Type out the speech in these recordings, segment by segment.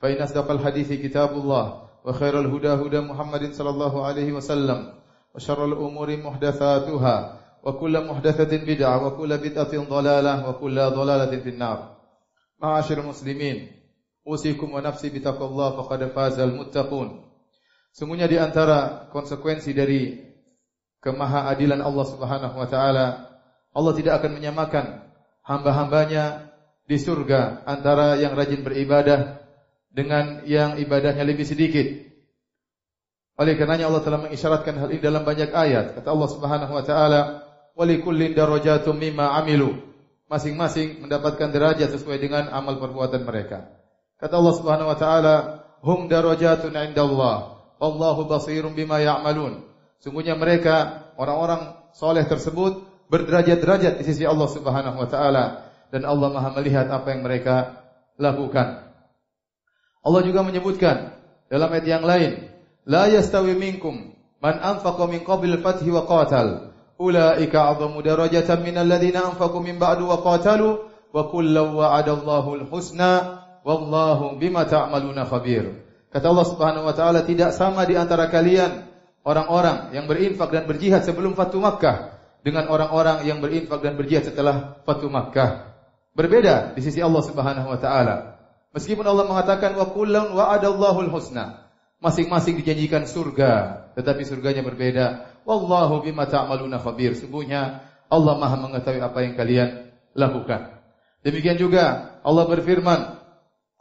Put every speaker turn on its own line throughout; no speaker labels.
فإن أصدق الحديث كتاب الله وخير الهدى هدى محمد صلى الله عليه وسلم وشر الأمور محدثاتها وكل محدثة بدعة وكل بدعة ضلالة وكل ضلالة في النار معاشر المسلمين أوصيكم ونفسي بتقوى الله فقد فاز المتقون Semuanya di antara konsekuensi dari kemahaadilan Allah Subhanahu wa taala, Allah tidak akan menyamakan hamba-hambanya di surga antara yang rajin beribadah dengan yang ibadahnya lebih sedikit. Oleh karenanya Allah telah mengisyaratkan hal ini dalam banyak ayat. Kata Allah Subhanahu wa taala, "Walikullin darajatum mimma amilu." Masing-masing mendapatkan derajat sesuai dengan amal perbuatan mereka. Kata Allah Subhanahu wa taala, "Hum darajatun 'indallah, wallahu basirun bima ya'malun." Sungguhnya mereka orang-orang soleh tersebut berderajat-derajat di sisi Allah Subhanahu wa taala dan Allah Maha melihat apa yang mereka lakukan. Allah juga menyebutkan dalam ayat yang lain, la yastawi minkum man anfaqa min qabl al-fath wa qatal. Ulaika 'azzamu darajatan min alladhina anfaqu min ba'du wa qatalu wa kullu wa'ada Allahu al-husna wallahu bima ta'maluna khabir. Kata Allah Subhanahu wa taala tidak sama di antara kalian orang-orang yang berinfak dan berjihad sebelum Fatu Makkah dengan orang-orang yang berinfak dan berjihad setelah Fatu Makkah. Berbeda di sisi Allah Subhanahu wa taala. Meskipun Allah mengatakan wa kullun wa'adallahu husna. Masing-masing dijanjikan surga, tetapi surganya berbeda. Wallahu bima ta'maluna khabir. Sungguhnya Allah Maha mengetahui apa yang kalian lakukan. Demikian juga Allah berfirman,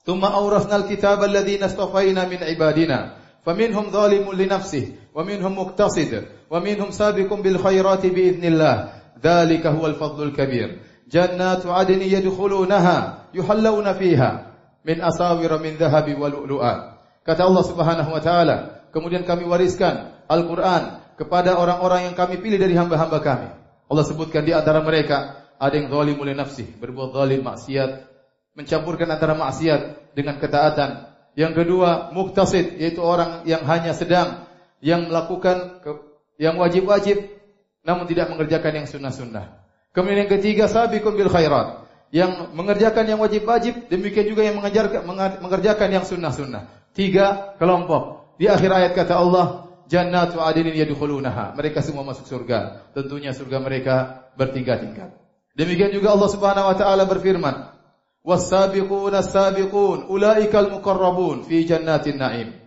"Tsumma awrasnal kitaba alladziina istafaina min ibadina, faminhum zalimun li nafsihi, wa minhum muqtasid, wa minhum sabiqun bil khairati bi idznillah. Dzalika huwal fadlul kabir." Jannatu adni yadkhulunaha yuhallawna fiha min asawira min dhahabi lu'lu'a. Kata Allah Subhanahu wa taala, kemudian kami wariskan Al-Qur'an kepada orang-orang yang kami pilih dari hamba-hamba kami. Allah sebutkan di antara mereka ada yang zalimul li nafsi, berbuat zalim maksiat, mencampurkan antara maksiat dengan ketaatan. Yang kedua, muktasid, yaitu orang yang hanya sedang yang melakukan yang wajib-wajib namun tidak mengerjakan yang sunnah-sunnah. Kemudian yang ketiga, sabiqun bil khairat yang mengerjakan yang wajib-wajib, demikian juga yang mengerjakan yang sunnah-sunnah. Tiga kelompok. Di akhir ayat kata Allah, jannatu adinin yadkhulunaha. Mereka semua masuk surga. Tentunya surga mereka bertingkat-tingkat. Demikian juga Allah Subhanahu wa taala berfirman, "Was-sabiqun as-sabiqun ulaikal muqarrabun fi jannatin na'im."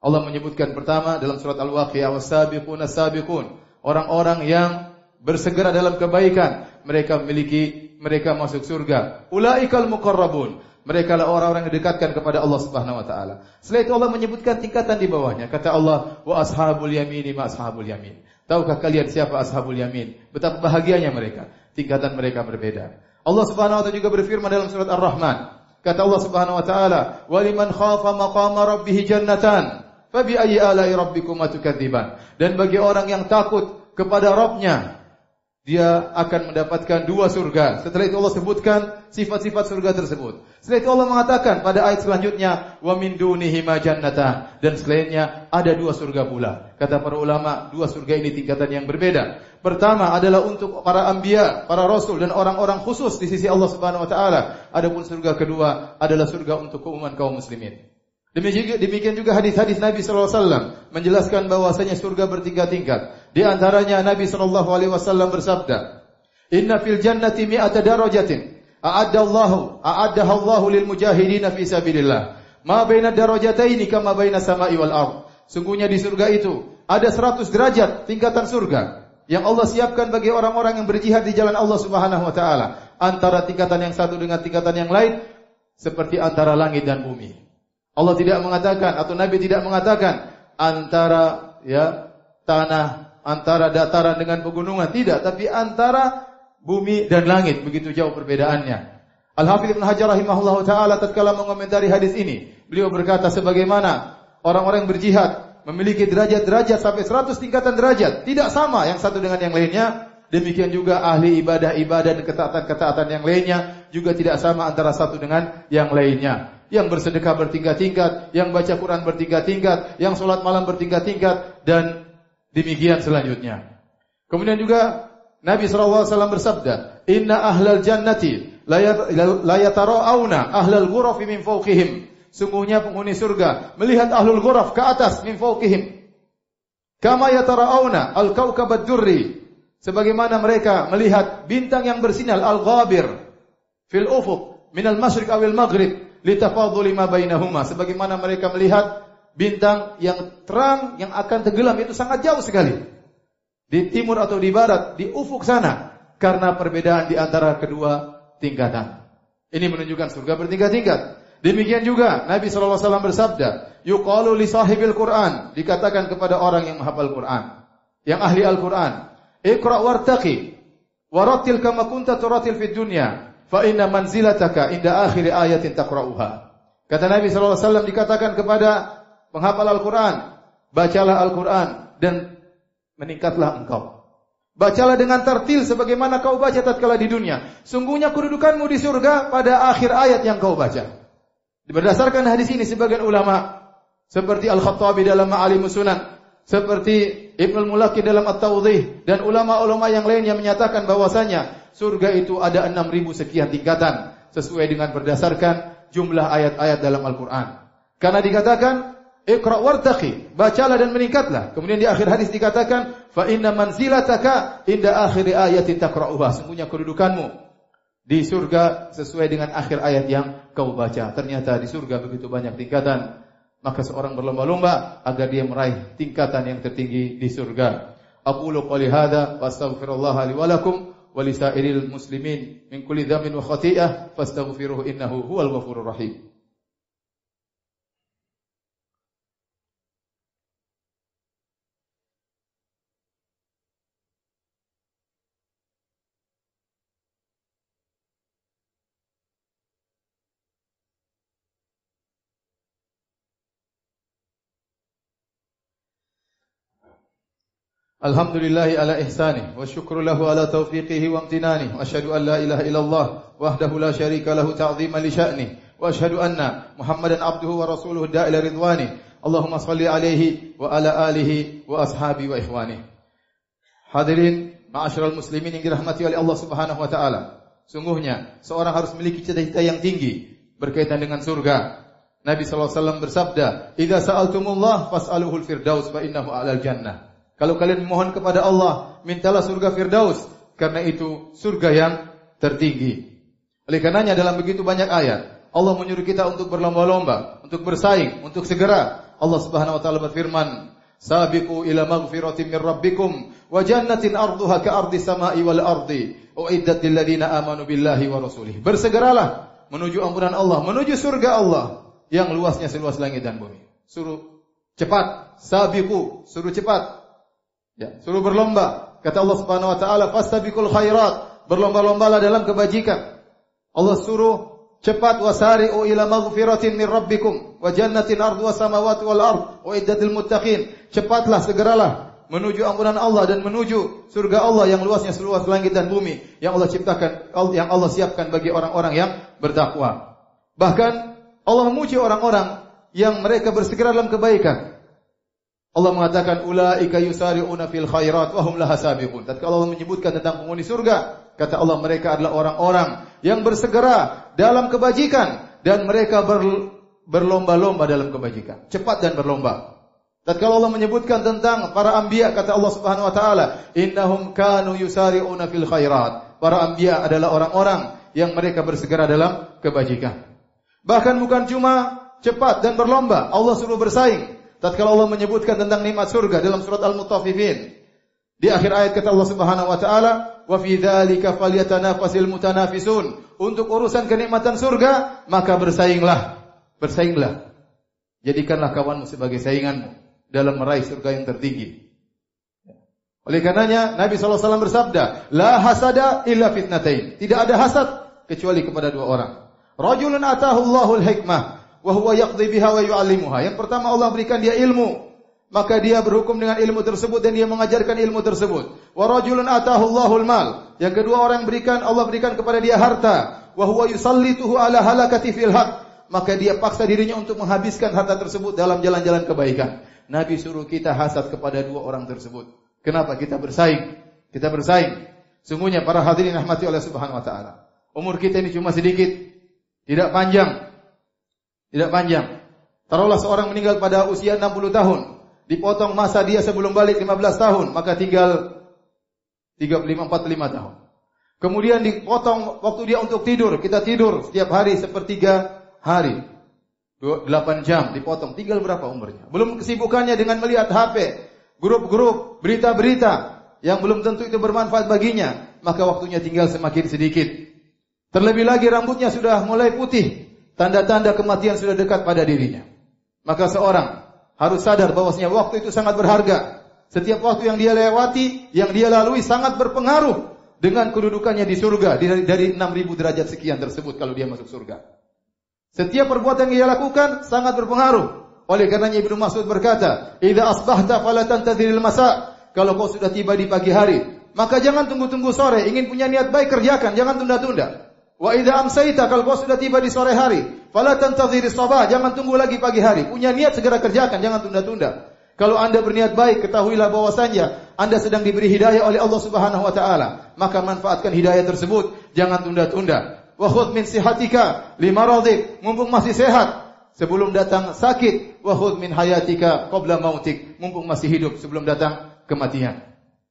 Allah menyebutkan pertama dalam surat Al-Waqiah, "Was-sabiqun as-sabiqun." Orang-orang yang bersegera dalam kebaikan, mereka memiliki mereka masuk surga. Ulaikal muqarrabun. Mereka lah orang-orang yang didekatkan kepada Allah Subhanahu wa taala. Setelah itu Allah menyebutkan tingkatan di bawahnya. Kata Allah, "Wa ashabul yamini ma ashabul yamin." Tahukah kalian siapa ashabul yamin? Betapa bahagianya mereka. Tingkatan mereka berbeda. Allah Subhanahu wa taala juga berfirman dalam surat Ar-Rahman. Kata Allah Subhanahu wa taala, "Wa liman khafa maqama rabbih jannatan." Fabi ayyi ala'i tukadziban. Dan bagi orang yang takut kepada Rabbnya, dia akan mendapatkan dua surga. Setelah itu Allah sebutkan sifat-sifat surga tersebut. Setelah itu Allah mengatakan pada ayat selanjutnya, wa min dunihi jannata dan selainnya ada dua surga pula. Kata para ulama, dua surga ini tingkatan yang berbeda. Pertama adalah untuk para anbiya, para rasul dan orang-orang khusus di sisi Allah Subhanahu wa taala. Adapun surga kedua adalah surga untuk keumuman kaum muslimin. Demikian juga hadis-hadis Nabi sallallahu alaihi wasallam menjelaskan bahwasanya surga bertingkat-tingkat. Di antaranya Nabi sallallahu alaihi wasallam bersabda, "Inna fil jannati mi'ata darajatin a'adda Allahu a'addaha Allahu lil mujahidin fi sabilillah. Ma baina darajataini kama baina sama'i wal ard." Sungguhnya di surga itu ada 100 derajat tingkatan surga yang Allah siapkan bagi orang-orang yang berjihad di jalan Allah Subhanahu wa taala. Antara tingkatan yang satu dengan tingkatan yang lain seperti antara langit dan bumi. Allah tidak mengatakan atau Nabi tidak mengatakan antara ya tanah antara dataran dengan pegunungan tidak, tapi antara bumi dan langit begitu jauh perbedaannya. Al Hafidz Ibnu Hajar rahimahullah taala tatkala mengomentari hadis ini, beliau berkata sebagaimana orang-orang yang berjihad memiliki derajat-derajat sampai 100 tingkatan derajat, tidak sama yang satu dengan yang lainnya. Demikian juga ahli ibadah-ibadah dan ketaatan-ketaatan yang lainnya juga tidak sama antara satu dengan yang lainnya. Yang bersedekah bertingkat-tingkat, yang baca Quran bertingkat-tingkat, yang sholat malam bertingkat-tingkat, dan demikian selanjutnya. Kemudian juga Nabi SAW bersabda, Inna ahlal jannati la yatara'auna ahlal ghurafi min fawqihim. Sungguhnya penghuni surga melihat ahlul ghuraf ke atas min fawqihim. Kama yatara'auna al-kawkabad durri. Sebagaimana mereka melihat bintang yang bersinar al-ghabir fil ufuq min al-masyriq awil maghrib litafadhuli ma bainahuma. Sebagaimana mereka melihat bintang yang terang yang akan tenggelam itu sangat jauh sekali. Di timur atau di barat, di ufuk sana karena perbedaan di antara kedua tingkatan. Ini menunjukkan surga bertingkat-tingkat. Demikian juga Nabi SAW bersabda, yuqalu li sahibil Quran, dikatakan kepada orang yang menghafal Quran, yang ahli Al-Quran, Iqra wartaqi, warattil kama kunta turatil fid dunya, fa inna manzilataka inda akhir ayatin taqra'uha. Kata Nabi SAW dikatakan kepada penghafal Al-Quran, bacalah Al-Quran dan meningkatlah engkau. Bacalah dengan tartil sebagaimana kau baca tatkala di dunia. Sungguhnya kedudukanmu di surga pada akhir ayat yang kau baca. Berdasarkan hadis ini sebagian ulama seperti Al-Khattabi dalam Ma'alimus Sunan, seperti Ibnu Mulaki dalam At-Tawdhih dan ulama-ulama yang lain yang menyatakan bahwasanya surga itu ada 6000 sekian tingkatan sesuai dengan berdasarkan jumlah ayat-ayat dalam Al-Qur'an. Karena dikatakan Iqra wartaqi, bacalah dan meningkatlah. Kemudian di akhir hadis dikatakan, fa inna manzilataka inda akhir ayatin taqra'uha. Sungguhnya kedudukanmu di surga sesuai dengan akhir ayat yang kau baca. Ternyata di surga begitu banyak tingkatan. Maka seorang berlomba-lomba agar dia meraih tingkatan yang tertinggi di surga. Aqulu qali hadza wa astaghfirullah li wa lakum wa lisairil muslimin min kulli dhanbin wa khati'ah fastaghfiruhu innahu huwal ghafurur rahim. Alhamdulillahi ala ihsani wa illallah wahdahu la syarika lahu ta'ziman li sya'ni wa anna Muhammadan abduhu wa rasuluhu da'ila Allahumma salli alaihi wa alihi wa ashabi wa ihwani Hadirin ma'asyiral muslimin yang dirahmati oleh Allah Subhanahu wa taala. Sungguhnya seorang harus memiliki cita-cita yang tinggi berkaitan dengan surga. Nabi SAW bersabda, "Idza sa'altumullah fas'aluhul firdaus fa 'alal jannah." Kalau kalian memohon kepada Allah, mintalah surga Firdaus karena itu surga yang tertinggi. Oleh karenanya dalam begitu banyak ayat, Allah menyuruh kita untuk berlomba-lomba, untuk bersaing, untuk segera. Allah Subhanahu wa taala berfirman, "Sabiqu ila maghfiratin min rabbikum wa jannatin arduha ka ardi samai wal ardi, uiddat lil ladzina amanu billahi wa rasulih." Bersegeralah menuju ampunan Allah, menuju surga Allah yang luasnya seluas langit dan bumi. Suruh cepat, sabiqu, suruh cepat Ya, suruh berlomba. Kata Allah Subhanahu wa taala, "Fastabiqul khairat." Berlomba-lombalah dalam kebajikan. Allah suruh cepat wasari'u ila maghfiratin min rabbikum wa jannatin arduha samawati wal ard wa iddatil muttaqin. Cepatlah segeralah menuju ampunan Allah dan menuju surga Allah yang luasnya seluas langit dan bumi yang Allah ciptakan yang Allah siapkan bagi orang-orang yang bertakwa. Bahkan Allah memuji orang-orang yang mereka bersegera dalam kebaikan. Allah mengatakan ulaika yusari'una fil khairat wa hum laha sabiqun. Tatkala Allah menyebutkan tentang penghuni surga, kata Allah mereka adalah orang-orang yang bersegera dalam kebajikan dan mereka ber, berlomba-lomba dalam kebajikan, cepat dan berlomba. Tatkala Allah menyebutkan tentang para anbiya kata Allah Subhanahu wa taala, innahum kanu yusari'una fil khairat. Para anbiya adalah orang-orang yang mereka bersegera dalam kebajikan. Bahkan bukan cuma cepat dan berlomba, Allah suruh bersaing tatkala Allah menyebutkan tentang nikmat surga dalam surat Al-Mutaffifin. Di akhir ayat kata Allah Subhanahu wa taala, "Wa fi dzalika falyatanafasil mutanafisun." Untuk urusan kenikmatan surga, maka bersainglah. Bersainglah. Jadikanlah kawanmu sebagai sainganmu dalam meraih surga yang tertinggi. Oleh karenanya Nabi SAW bersabda, La hasada illa fitnatain. Tidak ada hasad kecuali kepada dua orang. Rajulun atahu Allahul hikmah wa huwa yaqdi biha wa yu'allimuha. Yang pertama Allah berikan dia ilmu, maka dia berhukum dengan ilmu tersebut dan dia mengajarkan ilmu tersebut. Wa rajulun atahu Allahul mal. Yang kedua orang yang berikan Allah berikan kepada dia harta, wa huwa yusallituhu ala halakati fil. Maka dia paksa dirinya untuk menghabiskan harta tersebut dalam jalan-jalan kebaikan. Nabi suruh kita hasad kepada dua orang tersebut. Kenapa kita bersaing? Kita bersaing. Sungguhnya para hadirin rahmati oleh Subhanahu wa taala. Umur kita ini cuma sedikit, tidak panjang. Tidak panjang. Taruhlah seorang meninggal pada usia 60 tahun dipotong masa dia sebelum balik 15 tahun, maka tinggal 35 45 tahun. Kemudian dipotong waktu dia untuk tidur, kita tidur setiap hari sepertiga hari. 8 jam dipotong, tinggal berapa umurnya? Belum kesibukannya dengan melihat HP, grup-grup, berita-berita yang belum tentu itu bermanfaat baginya, maka waktunya tinggal semakin sedikit. Terlebih lagi rambutnya sudah mulai putih, tanda-tanda kematian sudah dekat pada dirinya. Maka seorang harus sadar bahwasanya waktu itu sangat berharga. Setiap waktu yang dia lewati, yang dia lalui sangat berpengaruh dengan kedudukannya di surga dari, dari 6000 derajat sekian tersebut kalau dia masuk surga. Setiap perbuatan yang dia lakukan sangat berpengaruh. Oleh karenanya Ibnu Mas'ud berkata, "Idza asbahta fala tantadhiril masa." Kalau kau sudah tiba di pagi hari, maka jangan tunggu-tunggu sore. Ingin punya niat baik kerjakan, jangan tunda-tunda. Wa idza amsayta kalau kau sudah tiba di sore hari, fala tantadhiri sabah, jangan tunggu lagi pagi hari. Punya niat segera kerjakan, jangan tunda-tunda. Kalau Anda berniat baik, ketahuilah bahwasanya Anda sedang diberi hidayah oleh Allah Subhanahu wa taala. Maka manfaatkan hidayah tersebut, jangan tunda-tunda. Wa khudh min sihatika limaradik, mumpung masih sehat sebelum datang sakit. Wa khudh min hayatika qabla mautik, mumpung masih hidup sebelum datang kematian.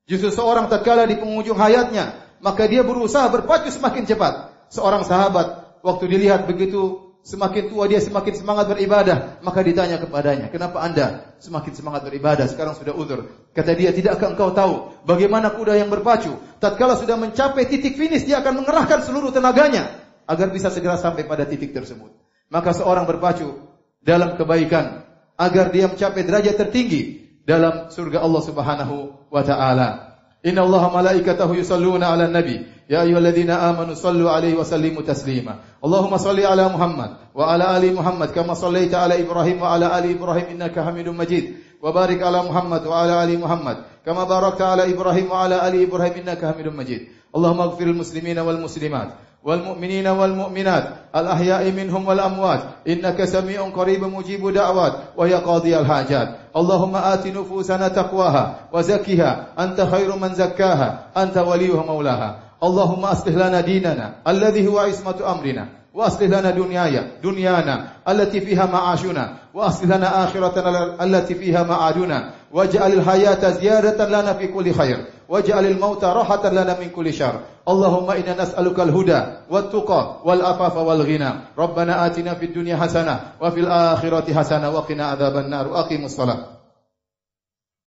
Justru seorang tatkala di penghujung hayatnya, maka dia berusaha berpacu semakin cepat seorang sahabat waktu dilihat begitu semakin tua dia semakin semangat beribadah, maka ditanya kepadanya, "Kenapa Anda semakin semangat beribadah? Sekarang sudah uzur." Kata dia, "Tidakkah engkau tahu bagaimana kuda yang berpacu tatkala sudah mencapai titik finish dia akan mengerahkan seluruh tenaganya agar bisa segera sampai pada titik tersebut." Maka seorang berpacu dalam kebaikan agar dia mencapai derajat tertinggi dalam surga Allah Subhanahu wa taala. Inna Allah malaikatahu yusalluna ala nabi يا أيها الذين آمنوا صلوا عليه وسلموا تسليما. اللهم صل على محمد وعلى آل محمد كما صليت على إبراهيم وعلى آل إبراهيم إنك حميد مجيد. وبارك على محمد وعلى آل محمد كما باركت على إبراهيم وعلى آل إبراهيم إنك حميد مجيد. اللهم اغفر المسلمين والمسلمات والمؤمنين والمؤمنات الأحياء منهم والأموات إنك سميع قريب مجيب دعوات وهي قاضي الحاجات. اللهم آت نفوسنا تقواها وزكها أنت خير من زكاها أنت وليها مولاها اللهم أصلح لنا ديننا الذي هو عصمة أمرنا. وأصلح لنا دنياي دنيانا التي فيها معاشنا. وأصلح لنا آخرتنا التي فيها معادنا. واجعل الحياة زيادة لنا في كل خير. واجعل الموت راحة لنا من كل شر. اللهم إنا نسألك الهدى والتقى والعفاف والغنى. ربنا آتنا في الدنيا حسنة وفي الآخرة حسنة وقنا عذاب النار. وأقم الصلاة.